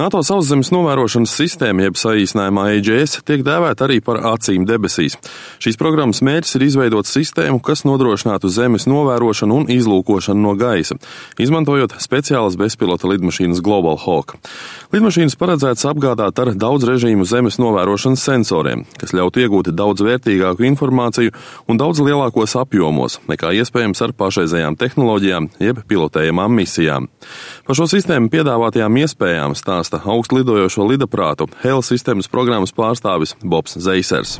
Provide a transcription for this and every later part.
NATO sauszemes novērošanas sistēma, jeb saīsinājumā AGS, tiek dēvēta arī par acīm debesīs. Šīs programmas mērķis ir izveidot sistēmu, kas nodrošinātu zemes novērošanu un izlūkošanu no gaisa, izmantojot speciālas bezpilota lidmašīnas Global Hawk. Lidmašīnas paredzētas apgādāt ar daudz režīmu zemes novērošanas sensoriem, kas ļautu iegūt daudz vērtīgāku informāciju un daudz lielākos apjomos nekā iespējams ar pašreizējām tehnoloģijām jeb pilotējamām misijām. Par šo sistēmu piedāvātajām iespējām stāsta stāsta augstu lidojošo lidaprātu Hela sistēmas programmas pārstāvis Bobs Zeisers.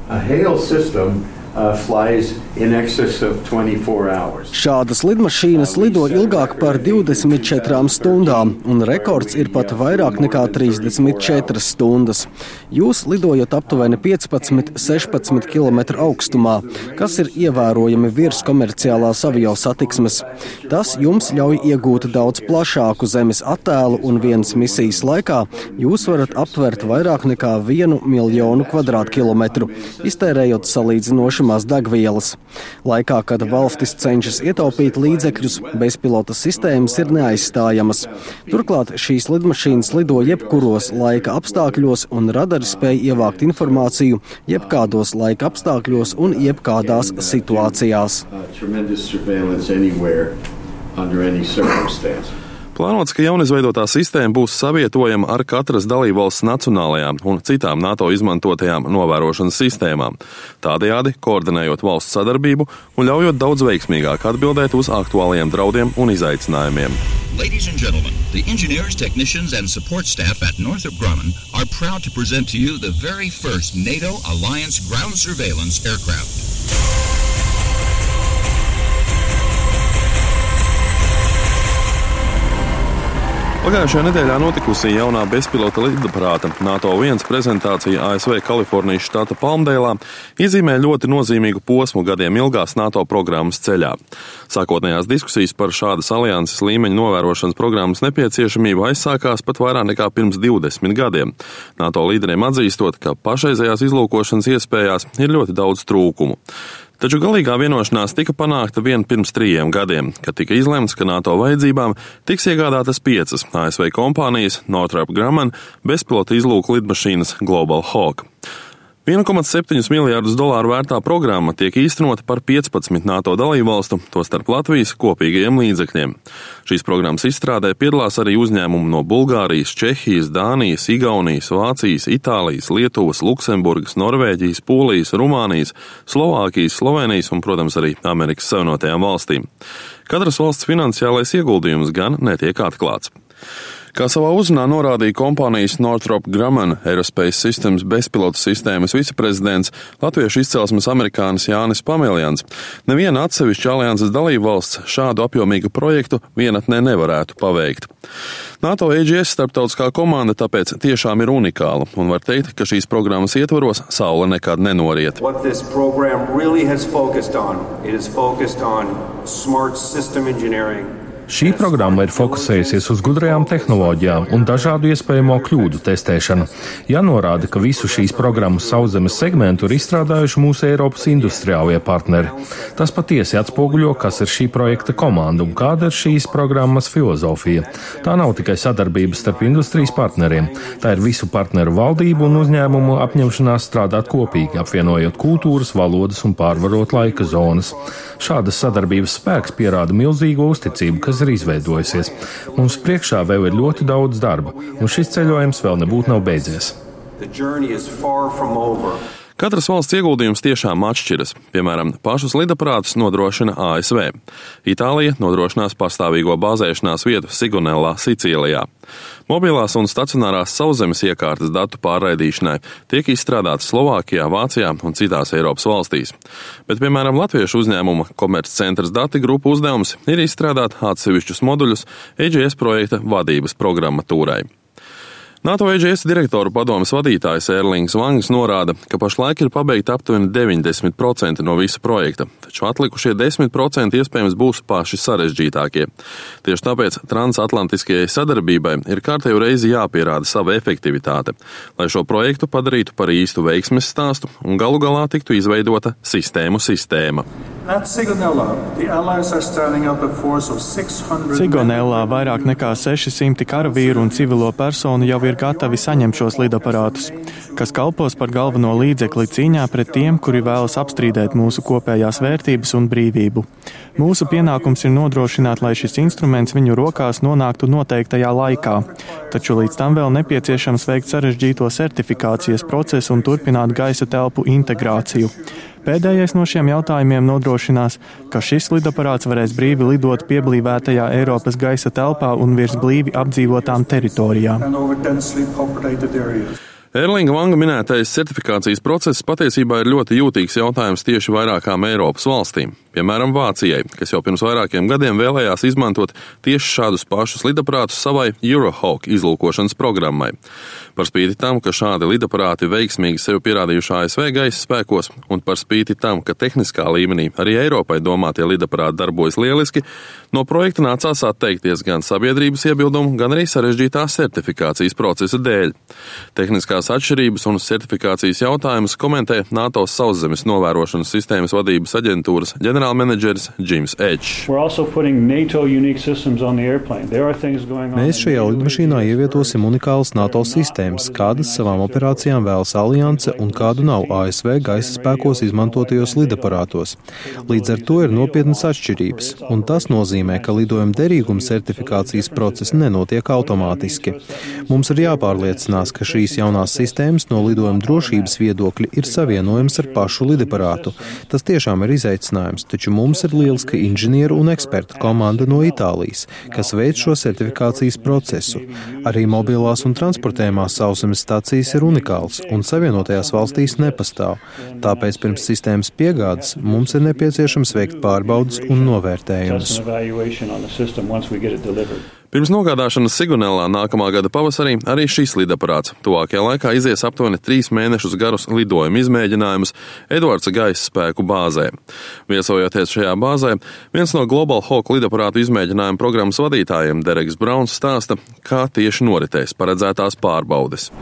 Uh, Šādas lidmašīnas lido ilgāk par 24 stundām, un rekords ir pat vairāk nekā 34 stundas. Jūs lidojat aptuveni 15-16 km augstumā, kas ir ievērojami virs komerciālās avio satiksmes. Tas jums ļauj iegūt daudz plašāku zemes attēlu, un vienas misijas laikā jūs varat aptvert vairāk nekā vienu miljonu kvadrātkilometru, iztērējot salīdzinoši drošamās degvielas. Laikā, kad valstis cenšas ietaupīt līdzekļus, bezpilota sistēmas ir neaizstājamas. Turklāt šīs lidmašīnas lido jebkuros laika apstākļos un radari spēj ievākt informāciju jebkādos laika apstākļos un jebkādās situācijās. Under any circumstance. Plānots, ka jaunizveidotā sistēma būs savietojama ar katras dalībvalsts nacionālajām un citām NATO izmantotajām novērošanas sistēmām, tādējādi koordinējot valsts sadarbību un ļaujot daudz veiksmīgāk atbildēt uz aktuālajiem draudiem un izaicinājumiem. Ladies and gentlemen, the engineers, technicians, and support staff at Northrop Grumman are proud to present to you the very first NATO Alliance ground surveillance aircraft. Pagājušajā nedēļā notikusi jaunā bezpilota lidaprāta NATO 1 prezentācija ASV Kalifornijas štata Palmdēlā iezīmē ļoti nozīmīgu posmu gadiem ilgās NATO programmas ceļā. Sākotnējās diskusijas par šādas alianses līmeņa novērošanas programmas nepieciešamību aizsākās pat vairāk nekā pirms 20 gadiem. NATO līderiem atzīstot, ka pašreizējās izlūkošanas iespējās ir ļoti daudz trūkumu. Taču galīgā vienošanās tika panākta vien pirms trījiem gadiem, kad tika izlemts, ka NATO vajadzībām tiks iegādātas piecas ASV kompānijas Northrop Grumman bezpilota izlūku lidmašīnas Global Hawk. 1,7 miljārdus dolāru vērtā programma tiek īstenota par 15 NATO dalībvalstu, tostarp Latvijas kopīgajiem līdzekļiem. Šīs programmas izstrādē piedalās arī uzņēmumi no Bulgārijas, Čehijas, Dānijas, Igaunijas, Vācijas, Itālijas, Lietuvas, Luksemburgas, Norvēģijas, Polijas, Rumānijas, Slovākijas, Slovenijas un, protams, arī Amerikas Savienotajām valstīm. Katras valsts finansiālais ieguldījums gan netiek atklāts. Kā savā uzrunā norādīja kompānijas Northrop Grumman Aerospace Systems bezpilota sistēmas viceprezidents Latviešu izcelsmes amerikānis Jānis Pamēljans, neviena atsevišķa alianses dalība valsts šādu apjomīgu projektu vienatnē nevarētu paveikt. NATO AGS starptautiskā komanda tāpēc tiešām ir unikāla un var teikt, ka šīs programmas ietvaros saule nekad nenoriet. Really on smart system engineering Šī programma ir fokusējusies uz gudrajām tehnoloģijām un dažādu iespējamo kļūdu testēšanu. Jānorāda, ka visu šīs programmas sauszemes segmentu ir izstrādājuši mūsu Eiropas industriālie partneri. Tas patiesi atspoguļo, kas ir šī projekta komanda un kāda ir šīs programmas filozofija. Tā nav tikai sadarbība starp industrijas partneriem, tā ir visu partneru valdību un uzņēmumu apņemšanās strādāt kopīgi, apvienojot kultūras, valodas un pārvarot laika zonas. Šādas sadarbības spēks pierāda milzīgu uzticību, kas ir izveidojusies. Mums priekšā vēl ir ļoti daudz darba, un šis ceļojums vēl nebūtu nav beidzies. Katras valsts ieguldījums tiešām atšķiras. Piemēram, pašus lidaprātus nodrošina ASV. Itālija nodrošinās pastāvīgo bāzēšanās vietu Sigonellā, Sicīlijā. Mobilās un stacionārās sauszemes iekārtas datu pārraidīšanai tiek izstrādātas Slovākijā, Vācijā un citās Eiropas valstīs. Bet, piemēram, Latviešu uzņēmuma komerccentras dati grupu uzdevums ir izstrādāt atsevišķus moduļus EGS projekta vadības programmatūrai. NATO EGS direktoru padomas vadītājs Erlings Vangs norāda, ka pašlaik ir pabeigta aptuveni 90% no visa projekta, taču atlikušie 10% iespējams būs paši sarežģītākie. Tieši tāpēc transatlantiskajai sadarbībai ir kārtējo reizi jāpierāda sava efektivitāte, lai šo projektu padarītu par īstu veiksmes stāstu un galu galā tiktu izveidota sistēmu sistēma. Sigonellā vairāk nekā 600 karavīru un civilo personu jau ir gatavi saņemt šos lidaparātus, kas kalpos par galveno līdzekli cīņā pret tiem, kuri vēlas apstrīdēt mūsu kopējās vērtības un brīvību. Mūsu pienākums ir nodrošināt, lai šis instruments viņu rokās nonāktu noteiktajā laikā, taču līdz tam vēl nepieciešams veikt sarežģīto certifikācijas procesu un turpināt gaisa telpu integrāciju. Pēdējais no šiem jautājumiem nodrošinās, ka šis lidaparāts varēs brīvi lidot pieblīvētajā Eiropas gaisa telpā un virs blīvi apdzīvotām teritorijām. Erlinga Vanga minētais certifikācijas process patiesībā ir ļoti jūtīgs jautājums tieši vairākām Eiropas valstīm. Piemēram, Vācijai, kas jau pirms vairākiem gadiem vēlējās izmantot tieši šādus pašus lidaprātus savai Eurohawk izlūkošanas programmai. Par spīti tam, ka šādi lidaprāti veiksmīgi sevi pierādījuši ASV gaisa spēkos, un par spīti tam, ka tehniskā līmenī arī Eiropai domātie lidaprāti darbojas lieliski, no projekta nācās atteikties gan sabiedrības iebildumu, gan arī sarežģītā certifikācijas procesa dēļ. Tehniskās atšķirības un certifikācijas jautājumus komentē NATO sauszemes novērošanas sistēmas vadības aģentūras ģenerālais ģenerālmenedžeris Džims Edžs. Mēs šajā lidmašīnā ievietosim unikālas NATO sistēmas, kādas savām operācijām vēlas alianse un kādu nav ASV gaisa spēkos izmantotajos lidaparātos. Līdz ar to ir nopietnas atšķirības, un tas nozīmē, ka lidojuma derīguma certifikācijas process nenotiek automātiski. Mums ir jāpārliecinās, ka šīs jaunās sistēmas no lidojuma drošības viedokļa ir savienojams ar pašu lidaparātu. Tas tiešām ir izaicinājums, taču mums ir lieliska inženieru un ekspertu komanda no Itālijas, kas veic šo certifikācijas procesu. Arī mobilās un transportējumās sauszemes stācijas ir unikāls un Savienotajās valstīs nepastāv. Tāpēc pirms sistēmas piegādes mums ir nepieciešams veikt pārbaudas un novērtējumus. Pirms nogādāšanas Sigunelā nākamā gada pavasarī arī šis lidaparāts tuvākajā laikā izies aptuveni trīs mēnešus garus lidojuma izmēģinājumus Edvards gaisa spēku bāzē. Viesojoties šajā bāzē, viens no Global Hawk lidaparātu izmēģinājuma programmas vadītājiem, Dereks Brauns, stāsta, kā tieši noritēs paredzētās pārbaudes.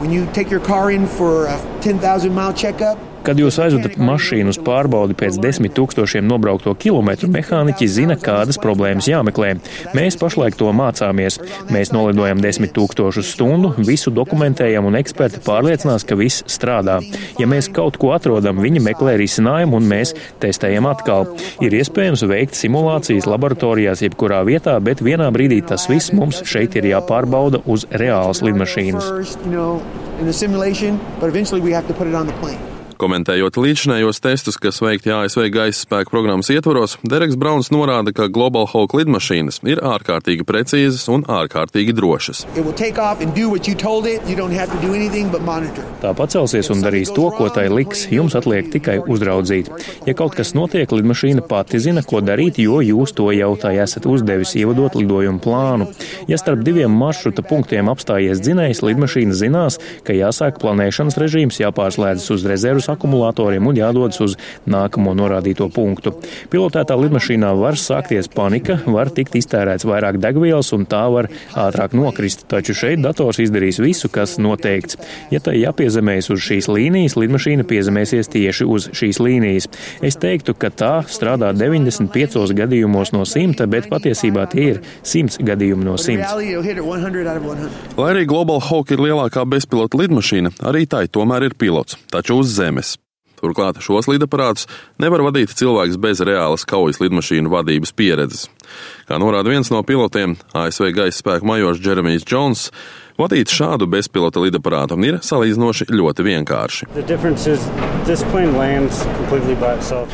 Kad jūs aizvedat mašīnu uz pārbaudi pēc desmit tūkstošiem nobraukto kilometru, mehāniķi zina, kādas problēmas jāmeklē. Mēs pašlaik to mācāmies. Mēs nolidojam desmit tūkstošus stundu, visu dokumentējam un eksperti pārliecinās, ka viss strādā. Ja mēs kaut ko atrodam, viņi meklē risinājumu un mēs testējam atkal. Ir iespējams veikt simulācijas laboratorijās jebkurā vietā, bet vienā brīdī tas viss mums šeit ir jāpārbauda uz reālas lidmašīnas. Komentējot līdzinējos testus, kas veikti ASV gaisa spēku programmas ietvaros, Dereks Brauns norāda, ka Global Hawk lidmašīnas ir ārkārtīgi precīzas un ārkārtīgi drošas. Tā pacelsies un darīs to, ko tai liks. Jums atliek tikai uzraudzīt. Ja kaut kas notiek, lidmašīna pati zina, ko darīt, jo jūs to jau tā esat uzdevis, ievadot lidojumu plānu. Ja starp diviem maršruta punktiem apstājies dzinējs, lidmašīna zinās, ka jāsāk planēšanas režīms, jāpārslēdzas uz rezervas akumulatoriem un jādodas uz nākamo norādīto punktu. Pilotētā lidmašīnā var sākties panika, var tikt iztērēts vairāk degvielas un tā var ātrāk nokrist, taču šeit dators izdarīs visu, kas noteikts. Ja tai jāpiezemējas uz šīs līnijas, lidmašīna piezemēsies tieši uz šīs līnijas. Es teiktu, ka tā strādā 95 gadījumos no 100, bet patiesībā tie ir 100 gadījumi no 100. Lai arī Global Hawk ir lielākā bezpilota lidmašīna, arī tai tomēr ir pilots, taču uz zemes. Turklāt šos lidaparātus nevar vadīt cilvēks bez reālas kaujas lidmašīnu vadības pieredzes. Kā norāda viens no pilotiem, ASV gaisa spēku majors Jeremijs Jones, vadīt šādu bezpilota lidaparātu ir salīdzinoši ļoti vienkārši.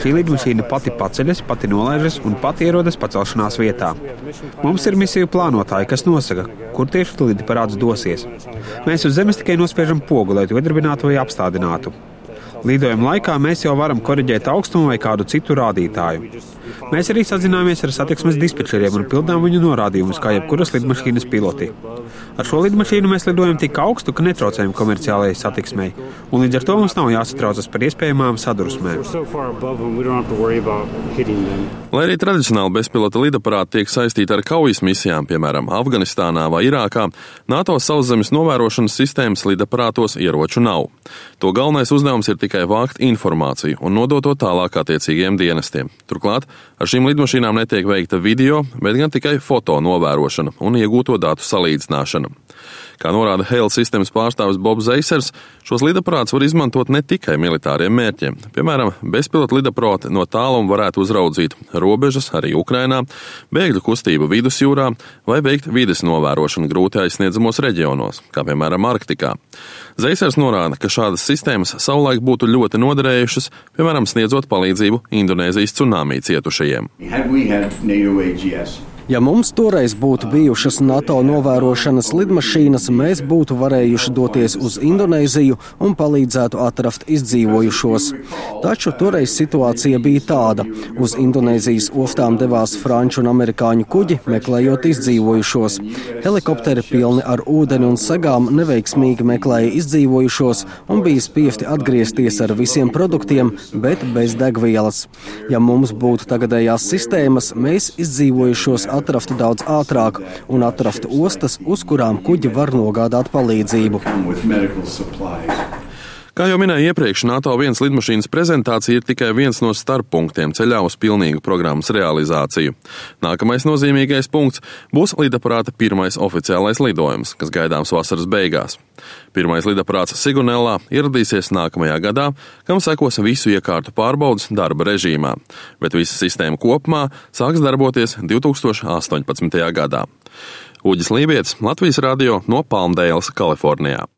Šī lidmašīna pati paceļas, pati nolaižas un pati ierodas pacelšanās vietā. Mums ir misiju plānotāji, kas nosaka, kur tieši lidaparāts dosies. Mēs uz zemes tikai nospiežam pogu, lai to iedarbinātu vai apstādinātu. Lidojuma laikā mēs jau varam korrigēt augstumu vai kādu citu rādītāju. Mēs arī sazināmies ar satiksmes dispečeriem un pildām viņu norādījumus, kā jebkuras lidmašīnas piloti. Ar šo lidmašīnu mēs lidojam tik augstu, ka netraucējam komerciālajai satiksmei, un līdz ar to mums nav jāsatraucas par iespējamām sadusmēm. Lai arī tradicionāli bezpilota lidaparāti tiek saistīti ar kaujas misijām, piemēram, Afganistānā vai Irākā, NATO sauszemes novērošanas sistēmas lidaparātos ieroču nav. To galvenais uzdevums ir tikai vākt informāciju un nodot to tālāk attiecīgiem dienestiem. Turklāt ar šīm lidmašīnām netiek veikta video, bet gan tikai foto novērošana un iegūto datu salīdzināšana. Kā norāda Hale sistēmas pārstāvis Bobs Zeisers, šos lidaparātus var izmantot ne tikai militāriem mērķiem. Piemēram, bezpilota lidaproti no tāluma varētu uzraudzīt robežas arī Ukrainā, bēgļu kustību vidusjūrā vai veikt vides novērošanu grūti aizsniedzamos reģionos, kā piemēram Arktikā. Zeisers norāda, ka šādas sistēmas savulaik būtu ļoti noderējušas, piemēram, sniedzot palīdzību Indonēzijas tsunami cietušajiem. Ja mums toreiz būtu bijušas NATO novērošanas lidmašīnas, mēs būtu varējuši doties uz Indonēziju un palīdzētu atrast izdzīvojušos. Taču toreiz situācija bija tāda. Uz Indonēzijas ostām devās franču un amerikāņu kuģi, meklējot izdzīvojušos. Helikopteri pilni ar ūdeni un segām neveiksmīgi meklēja izdzīvojušos un bija spiesti atgriezties ar visiem produktiem, bet bez degvielas. Ja mums būtu tagadējās sistēmas, mēs izdzīvojušos atrastu daudz ātrāk un atrastu ostas, uz kurām kuģi var nogādāt palīdzību. Kā jau minēju iepriekš, NATO viens lidmašīnas prezentācija ir tikai viens no starppunktiem ceļā uz pilnīgu programmas realizāciju. Nākamais nozīmīgais punkts būs lidaparāta pirmais oficiālais lidojums, kas gaidāms vasaras beigās. Pirmais lidaparāts Sigunellā ieradīsies nākamajā gadā, kam sekos visu iekārtu pārbaudas darba režīmā, bet visa sistēma kopumā sāks darboties 2018. gadā. Uģis Lībijams, Latvijas radio no Palmdēlas, Kalifornijā.